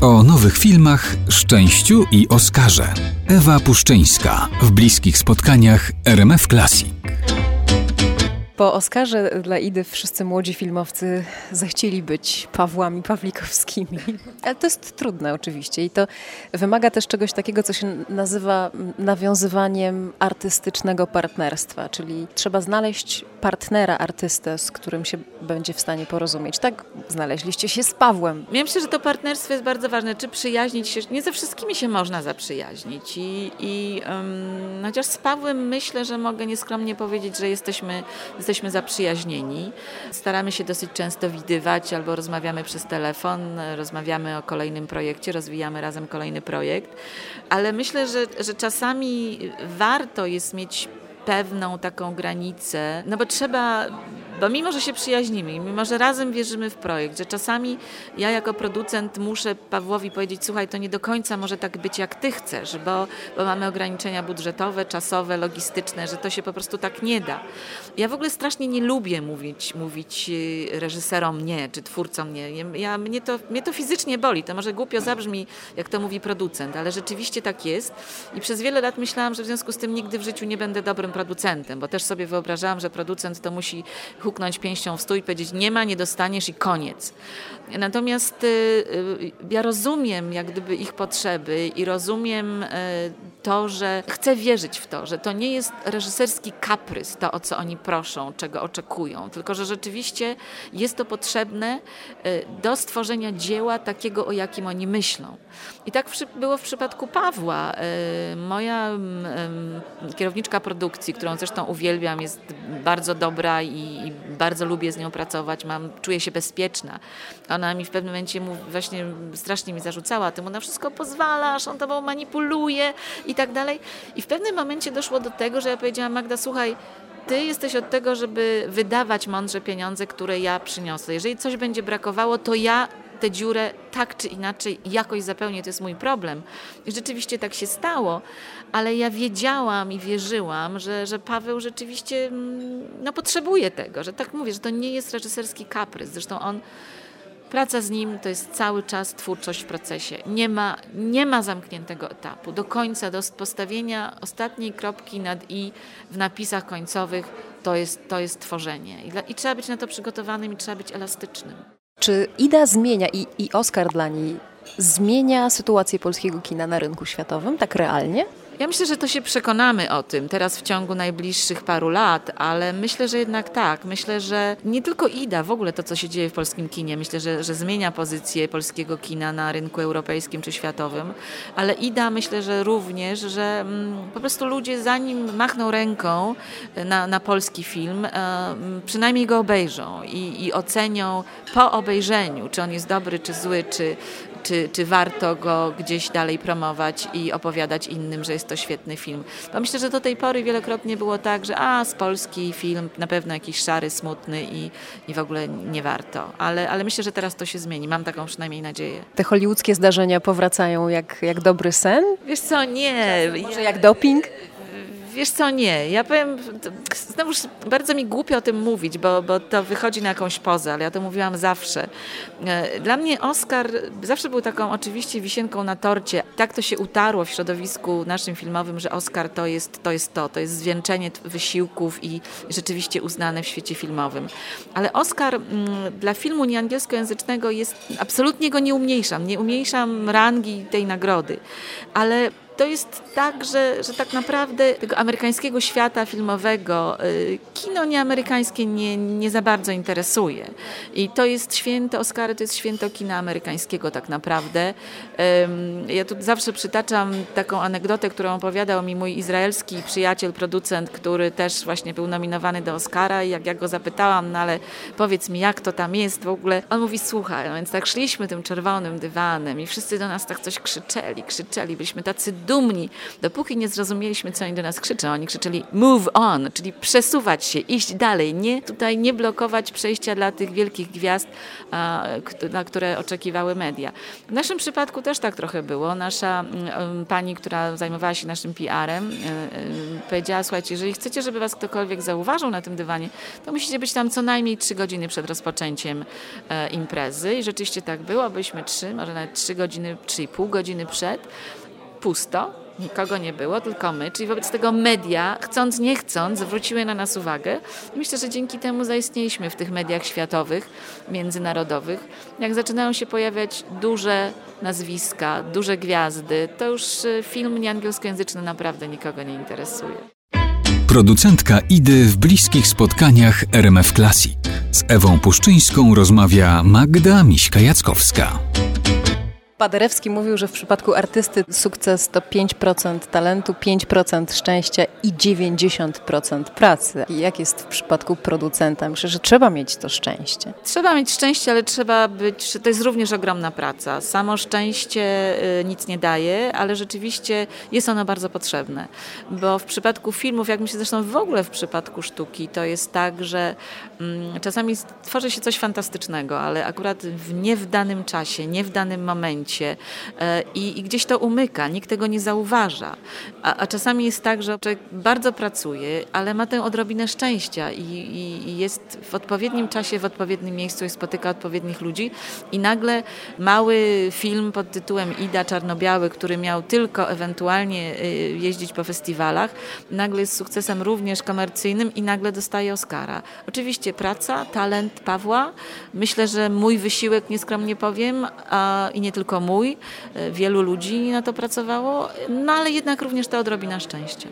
O nowych filmach, szczęściu i Oskarze. Ewa Puszczyńska w bliskich spotkaniach RMF Classic. Po Oscarze dla Idy wszyscy młodzi filmowcy zechcieli być Pawłami Pawlikowskimi. Ale to jest trudne oczywiście i to wymaga też czegoś takiego, co się nazywa nawiązywaniem artystycznego partnerstwa, czyli trzeba znaleźć partnera, artystę, z którym się będzie w stanie porozumieć. Tak znaleźliście się z Pawłem. Ja myślę, że to partnerstwo jest bardzo ważne. Czy przyjaźnić się, nie ze wszystkimi się można zaprzyjaźnić i, i um, chociaż z Pawłem myślę, że mogę nieskromnie powiedzieć, że jesteśmy jesteśmy zaprzyjaźnieni. Staramy się dosyć często widywać albo rozmawiamy przez telefon, rozmawiamy o kolejnym projekcie, rozwijamy razem kolejny projekt, ale myślę, że, że czasami warto jest mieć pewną taką granicę, no bo trzeba bo mimo, że się przyjaźnimy, mimo, że razem wierzymy w projekt, że czasami ja jako producent muszę Pawłowi powiedzieć, słuchaj, to nie do końca może tak być, jak ty chcesz, bo, bo mamy ograniczenia budżetowe, czasowe, logistyczne, że to się po prostu tak nie da. Ja w ogóle strasznie nie lubię mówić, mówić y, reżyserom nie, czy twórcom nie. Ja, mnie, to, mnie to fizycznie boli. To może głupio zabrzmi, jak to mówi producent, ale rzeczywiście tak jest. I przez wiele lat myślałam, że w związku z tym nigdy w życiu nie będę dobrym producentem, bo też sobie wyobrażałam, że producent to musi huknąć pięścią w stół i powiedzieć nie ma, nie dostaniesz i koniec. Natomiast y, y, ja rozumiem jak gdyby ich potrzeby i rozumiem y, to, że chcę wierzyć w to, że to nie jest reżyserski kaprys, to o co oni proszą, czego oczekują, tylko że rzeczywiście jest to potrzebne do stworzenia dzieła takiego, o jakim oni myślą. I tak było w przypadku Pawła. Moja kierowniczka produkcji, którą zresztą uwielbiam, jest bardzo dobra i bardzo lubię z nią pracować, mam, czuję się bezpieczna. Ona mi w pewnym momencie właśnie strasznie mi zarzucała, ty mu na wszystko pozwalasz, on tobą manipuluje i tak dalej. I w pewnym momencie doszło do tego, że ja powiedziałam, Magda, słuchaj, ty jesteś od tego, żeby wydawać mądrze pieniądze, które ja przyniosę. Jeżeli coś będzie brakowało, to ja tę dziurę tak czy inaczej jakoś zapełnię, to jest mój problem. I rzeczywiście tak się stało, ale ja wiedziałam i wierzyłam, że, że Paweł rzeczywiście mm, no, potrzebuje tego, że tak mówię, że to nie jest reżyserski kaprys. Zresztą on Praca z nim to jest cały czas twórczość w procesie. Nie ma, nie ma zamkniętego etapu. Do końca, do postawienia ostatniej kropki nad i w napisach końcowych to jest, to jest tworzenie. I, dla, I trzeba być na to przygotowanym i trzeba być elastycznym. Czy Ida zmienia i, i Oscar dla niej zmienia sytuację polskiego kina na rynku światowym, tak realnie? Ja myślę, że to się przekonamy o tym teraz w ciągu najbliższych paru lat, ale myślę, że jednak tak. Myślę, że nie tylko IDA, w ogóle to, co się dzieje w polskim kinie, myślę, że, że zmienia pozycję polskiego kina na rynku europejskim czy światowym, ale IDA myślę, że również, że mm, po prostu ludzie zanim machną ręką na, na polski film, e, przynajmniej go obejrzą i, i ocenią po obejrzeniu, czy on jest dobry, czy zły, czy, czy, czy warto go gdzieś dalej promować i opowiadać innym, że jest to świetny film. Bo myślę, że do tej pory wielokrotnie było tak, że a, z Polski film na pewno jakiś szary, smutny i, i w ogóle nie warto. Ale, ale myślę, że teraz to się zmieni. Mam taką przynajmniej nadzieję. Te hollywoodzkie zdarzenia powracają jak, jak dobry sen? Wiesz co, nie. Może jak doping? Wiesz co, nie. Ja powiem, znowuż bardzo mi głupio o tym mówić, bo, bo to wychodzi na jakąś pozę, ale ja to mówiłam zawsze. E, dla mnie Oscar zawsze był taką oczywiście wisienką na torcie. Tak to się utarło w środowisku naszym filmowym, że Oscar to jest to, jest to, to jest zwieńczenie wysiłków i rzeczywiście uznane w świecie filmowym. Ale Oscar m, mm, dla filmu nieangielskojęzycznego jest, absolutnie go nie umniejszam, nie umniejszam rangi tej nagrody, ale to jest tak, że, że tak naprawdę tego amerykańskiego świata filmowego y, kino nieamerykańskie nie, nie za bardzo interesuje. I to jest święto, Oscary to jest święto kina amerykańskiego tak naprawdę. Ja tu zawsze przytaczam taką anegdotę, którą opowiadał mi mój izraelski przyjaciel, producent, który też właśnie był nominowany do Oscara i jak ja go zapytałam, no ale powiedz mi, jak to tam jest w ogóle, on mówi, słuchaj, no więc tak szliśmy tym czerwonym dywanem i wszyscy do nas tak coś krzyczeli, krzyczeli, byliśmy tacy dumni, dopóki nie zrozumieliśmy, co oni do nas krzyczą. Oni krzyczeli move on, czyli przesuwać się, iść dalej, nie tutaj nie blokować przejścia dla tych wielkich gwiazd, na które oczekiwały media. W naszym przypadku też tak trochę było. Nasza mm, pani, która zajmowała się naszym PR-em, powiedziała, słuchajcie, jeżeli chcecie, żeby was ktokolwiek zauważył na tym dywanie, to musicie być tam co najmniej trzy godziny przed rozpoczęciem e, imprezy. I rzeczywiście tak było, byliśmy trzy, może nawet trzy godziny, trzy i pół godziny przed. Pusto, nikogo nie było, tylko my, czyli wobec tego media, chcąc nie chcąc, zwróciły na nas uwagę. myślę, że dzięki temu zaistnieliśmy w tych mediach światowych, międzynarodowych. Jak zaczynają się pojawiać duże nazwiska, duże gwiazdy, to już e, film nieangielskojęzyczny naprawdę nikogo nie interesuje. Producentka Idy w bliskich spotkaniach RMF Classic. Z Ewą Puszczyńską rozmawia Magda Miśka-Jackowska. Paderewski mówił, że w przypadku artysty sukces to 5% talentu, 5% szczęścia i 90% pracy. I jak jest w przypadku producenta? Myślę, że trzeba mieć to szczęście. Trzeba mieć szczęście, ale trzeba być, to jest również ogromna praca. Samo szczęście y, nic nie daje, ale rzeczywiście jest ono bardzo potrzebne. Bo w przypadku filmów, jak myślę zresztą w ogóle w przypadku sztuki, to jest tak, że mm, czasami tworzy się coś fantastycznego, ale akurat w, nie w danym czasie, nie w danym momencie, momencie e, i, i gdzieś to umyka, nikt tego nie zauważa. A, a, czasami jest tak, że człowiek bardzo pracuje, ale ma tę odrobinę szczęścia i, i, i jest w odpowiednim czasie, w odpowiednim miejscu i spotyka odpowiednich ludzi i nagle mały film pod tytułem Ida Czarnobiały, który miał tylko ewentualnie y, jeździć po festiwalach, nagle jest sukcesem również komercyjnym i nagle dostaje Oscara. Oczywiście praca, talent Pawła, myślę, że mój wysiłek, nieskromnie powiem, a, i nie tylko mój, e, wielu ludzi na to pracowało, no ale jednak również ta odrobina szczęścia.